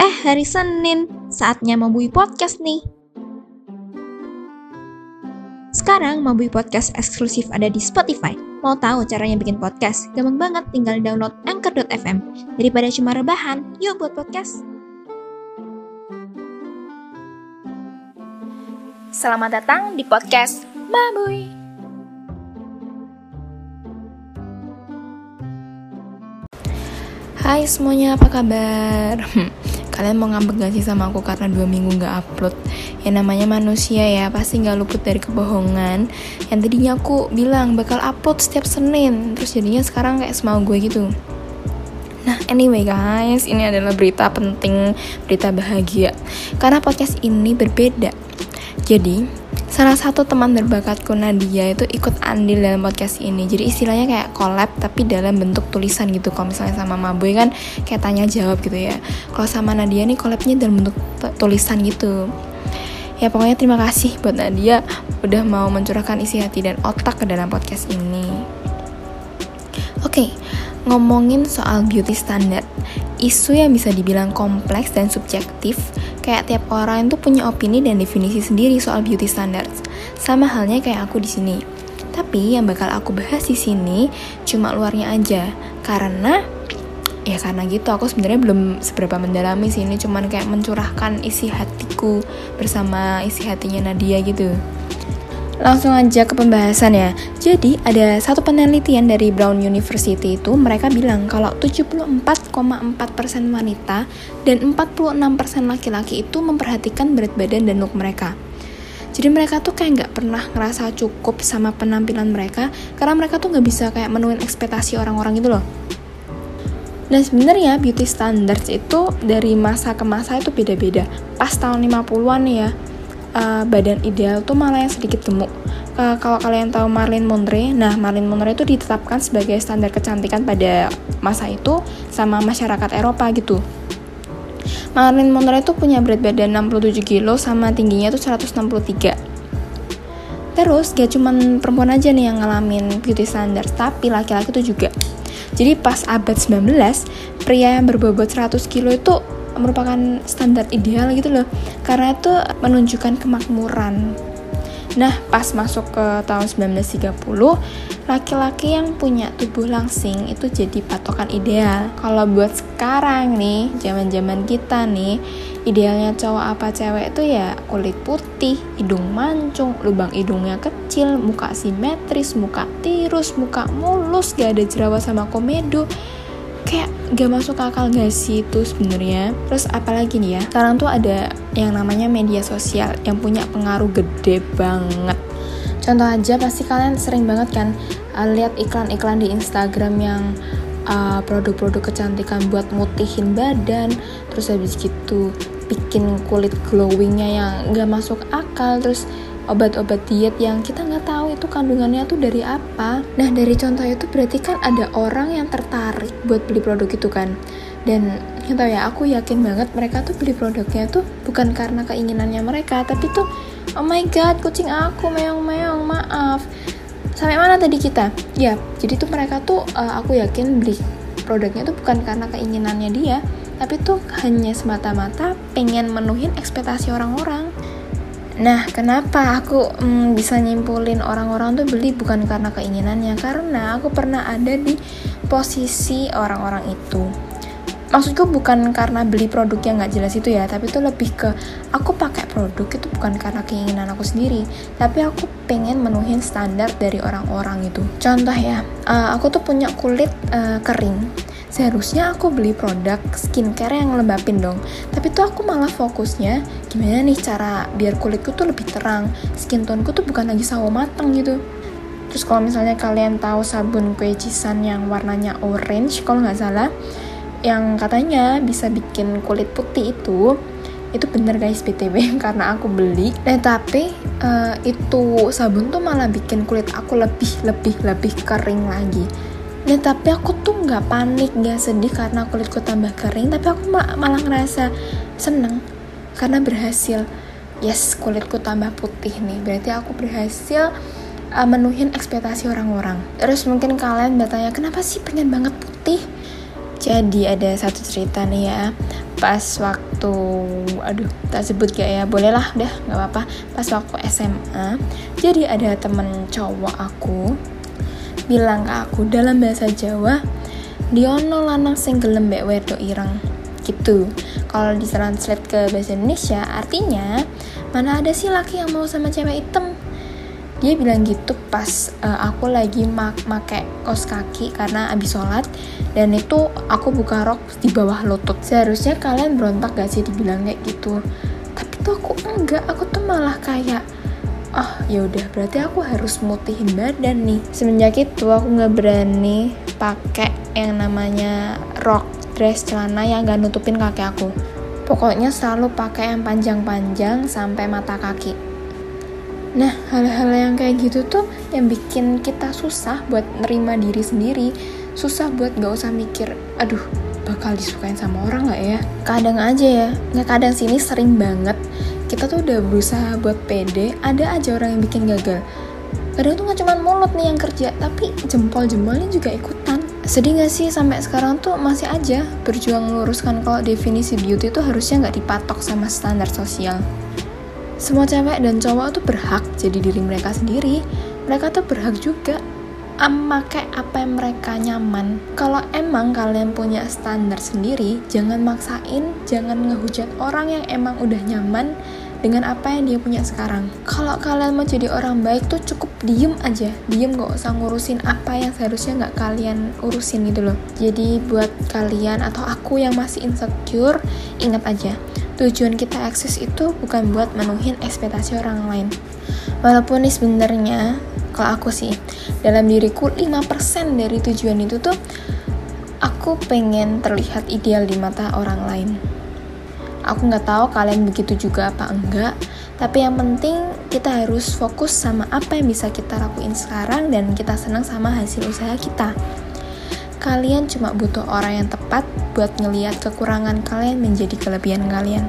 Eh, hari Senin, saatnya Mabui Podcast nih. Sekarang Mabui Podcast eksklusif ada di Spotify. Mau tahu caranya bikin podcast? Gampang banget, tinggal download anchor.fm. Daripada cuma rebahan, yuk buat podcast. Selamat datang di podcast Mabui. Hai semuanya, apa kabar? Kalian mau ngambek gak sih sama aku karena dua minggu gak upload? Ya namanya manusia ya, pasti gak luput dari kebohongan. Yang tadinya aku bilang bakal upload setiap Senin Terus jadinya sekarang kayak semau gue gitu. Nah anyway guys, ini adalah berita penting, berita bahagia. Karena podcast ini berbeda. Jadi, salah satu teman berbakatku Nadia itu ikut andil dalam podcast ini. Jadi istilahnya kayak collab tapi dalam bentuk tulisan gitu. Kalau misalnya sama Maboy kan kayak tanya jawab gitu ya. Kalau sama Nadia nih collabnya dalam bentuk tulisan gitu. Ya pokoknya terima kasih buat Nadia udah mau mencurahkan isi hati dan otak ke dalam podcast ini. Oke okay, ngomongin soal beauty standard. Isu yang bisa dibilang kompleks dan subjektif, kayak tiap orang itu punya opini dan definisi sendiri soal beauty standards. Sama halnya kayak aku di sini. Tapi yang bakal aku bahas di sini cuma luarnya aja, karena ya karena gitu aku sebenarnya belum seberapa mendalami sih ini cuman kayak mencurahkan isi hatiku bersama isi hatinya Nadia gitu. Langsung aja ke pembahasan ya. Jadi ada satu penelitian dari Brown University itu mereka bilang kalau 74,4% wanita dan 46% laki-laki itu memperhatikan berat badan dan look mereka. Jadi mereka tuh kayak nggak pernah ngerasa cukup sama penampilan mereka karena mereka tuh nggak bisa kayak menuin ekspektasi orang-orang itu loh. Dan sebenarnya beauty standards itu dari masa ke masa itu beda-beda. Pas tahun 50-an ya, uh, badan ideal tuh malah yang sedikit gemuk. Uh, kalau kalian tahu Marilyn Monroe, nah Marilyn Monroe itu ditetapkan sebagai standar kecantikan pada masa itu sama masyarakat Eropa gitu. Marilyn Monroe itu punya berat badan 67 kilo sama tingginya tuh 163. Terus gak cuman perempuan aja nih yang ngalamin beauty standards, tapi laki-laki tuh juga. Jadi pas abad 19, pria yang berbobot 100 kilo itu merupakan standar ideal gitu loh. Karena itu menunjukkan kemakmuran. Nah, pas masuk ke tahun 1930, laki-laki yang punya tubuh langsing itu jadi patokan ideal. Kalau buat sekarang nih, zaman-zaman kita nih, idealnya cowok apa cewek itu ya kulit putih, hidung mancung, lubang hidungnya kecil, muka simetris, muka tirus, muka mulus, gak ada jerawat sama komedo kayak gak masuk akal gak sih itu sebenarnya? Terus apalagi nih ya sekarang tuh ada yang namanya media sosial yang punya pengaruh gede banget. Contoh aja pasti kalian sering banget kan uh, lihat iklan-iklan di Instagram yang uh, produk-produk uh, kecantikan buat mutihin badan terus habis gitu bikin kulit glowingnya yang gak masuk akal terus obat-obat diet yang kita nggak tahu itu kandungannya tuh dari apa. Nah dari contoh itu berarti kan ada orang yang tertarik buat beli produk itu kan. Dan tahu ya aku yakin banget mereka tuh beli produknya tuh bukan karena keinginannya mereka, tapi tuh oh my god kucing aku meong-meong maaf. Sampai mana tadi kita? Ya, jadi tuh mereka tuh uh, aku yakin beli produknya tuh bukan karena keinginannya dia, tapi tuh hanya semata-mata pengen menuhin ekspektasi orang-orang. Nah, kenapa aku mm, bisa nyimpulin orang-orang tuh beli bukan karena keinginannya? Karena aku pernah ada di posisi orang-orang itu. Maksudku bukan karena beli produk yang nggak jelas itu ya, tapi itu lebih ke aku pakai produk itu bukan karena keinginan aku sendiri, tapi aku pengen menuhin standar dari orang-orang itu. Contoh ya, uh, aku tuh punya kulit uh, kering seharusnya aku beli produk skincare yang lembapin dong. Tapi tuh aku malah fokusnya gimana nih cara biar kulitku tuh lebih terang skin toneku tuh bukan lagi sawo matang gitu. Terus kalau misalnya kalian tahu sabun kue cisan yang warnanya orange kalau nggak salah yang katanya bisa bikin kulit putih itu itu bener guys btw karena aku beli. Nah tapi uh, itu sabun tuh malah bikin kulit aku lebih lebih lebih kering lagi Nah tapi aku tuh nggak panik, nggak sedih karena kulitku tambah kering, tapi aku malah ngerasa seneng karena berhasil. Yes, kulitku tambah putih nih, berarti aku berhasil uh, menuhin ekspektasi orang-orang. Terus mungkin kalian bertanya, kenapa sih pengen banget putih? Jadi ada satu cerita nih ya, pas waktu aduh tak sebut gak ya bolehlah udah nggak apa-apa pas waktu SMA jadi ada temen cowok aku bilang ke aku dalam bahasa Jawa Diono lanang sing gelem mbek wedok ireng. Gitu. Kalau ditranslate ke bahasa Indonesia artinya mana ada sih laki yang mau sama cewek hitam? Dia bilang gitu pas uh, aku lagi mak make kos kaki karena abis sholat dan itu aku buka rok di bawah lutut. Seharusnya kalian berontak gak sih dibilang kayak gitu? Tapi tuh aku enggak aku tuh malah kayak oh ya udah berarti aku harus mutihin badan nih. Semenjak itu aku nggak berani pakai yang namanya rok dress celana yang gak nutupin kaki aku. Pokoknya selalu pakai yang panjang-panjang sampai mata kaki. Nah, hal-hal yang kayak gitu tuh yang bikin kita susah buat nerima diri sendiri, susah buat gak usah mikir, aduh, bakal disukain sama orang gak ya? Kadang aja ya, nggak kadang sini sering banget, kita tuh udah berusaha buat pede, ada aja orang yang bikin gagal. Kadang tuh gak cuma mulut nih yang kerja, tapi jempol-jempolnya juga ikutan. Sedih gak sih sampai sekarang tuh masih aja berjuang meluruskan kalau definisi beauty itu harusnya nggak dipatok sama standar sosial semua cewek dan cowok tuh berhak jadi diri mereka sendiri mereka tuh berhak juga memakai apa yang mereka nyaman. Kalau emang kalian punya standar sendiri jangan maksain jangan ngehujat orang yang emang udah nyaman dengan apa yang dia punya sekarang. Kalau kalian mau jadi orang baik tuh cukup diem aja. Diem gak usah ngurusin apa yang seharusnya nggak kalian urusin gitu loh. Jadi buat kalian atau aku yang masih insecure ingat aja tujuan kita eksis itu bukan buat menuhin ekspektasi orang lain. Walaupun ini sebenarnya kalau aku sih dalam diriku 5% dari tujuan itu tuh aku pengen terlihat ideal di mata orang lain. Aku nggak tahu kalian begitu juga apa enggak, tapi yang penting kita harus fokus sama apa yang bisa kita lakuin sekarang dan kita senang sama hasil usaha kita. Kalian cuma butuh orang yang tepat buat ngeliat kekurangan kalian menjadi kelebihan kalian.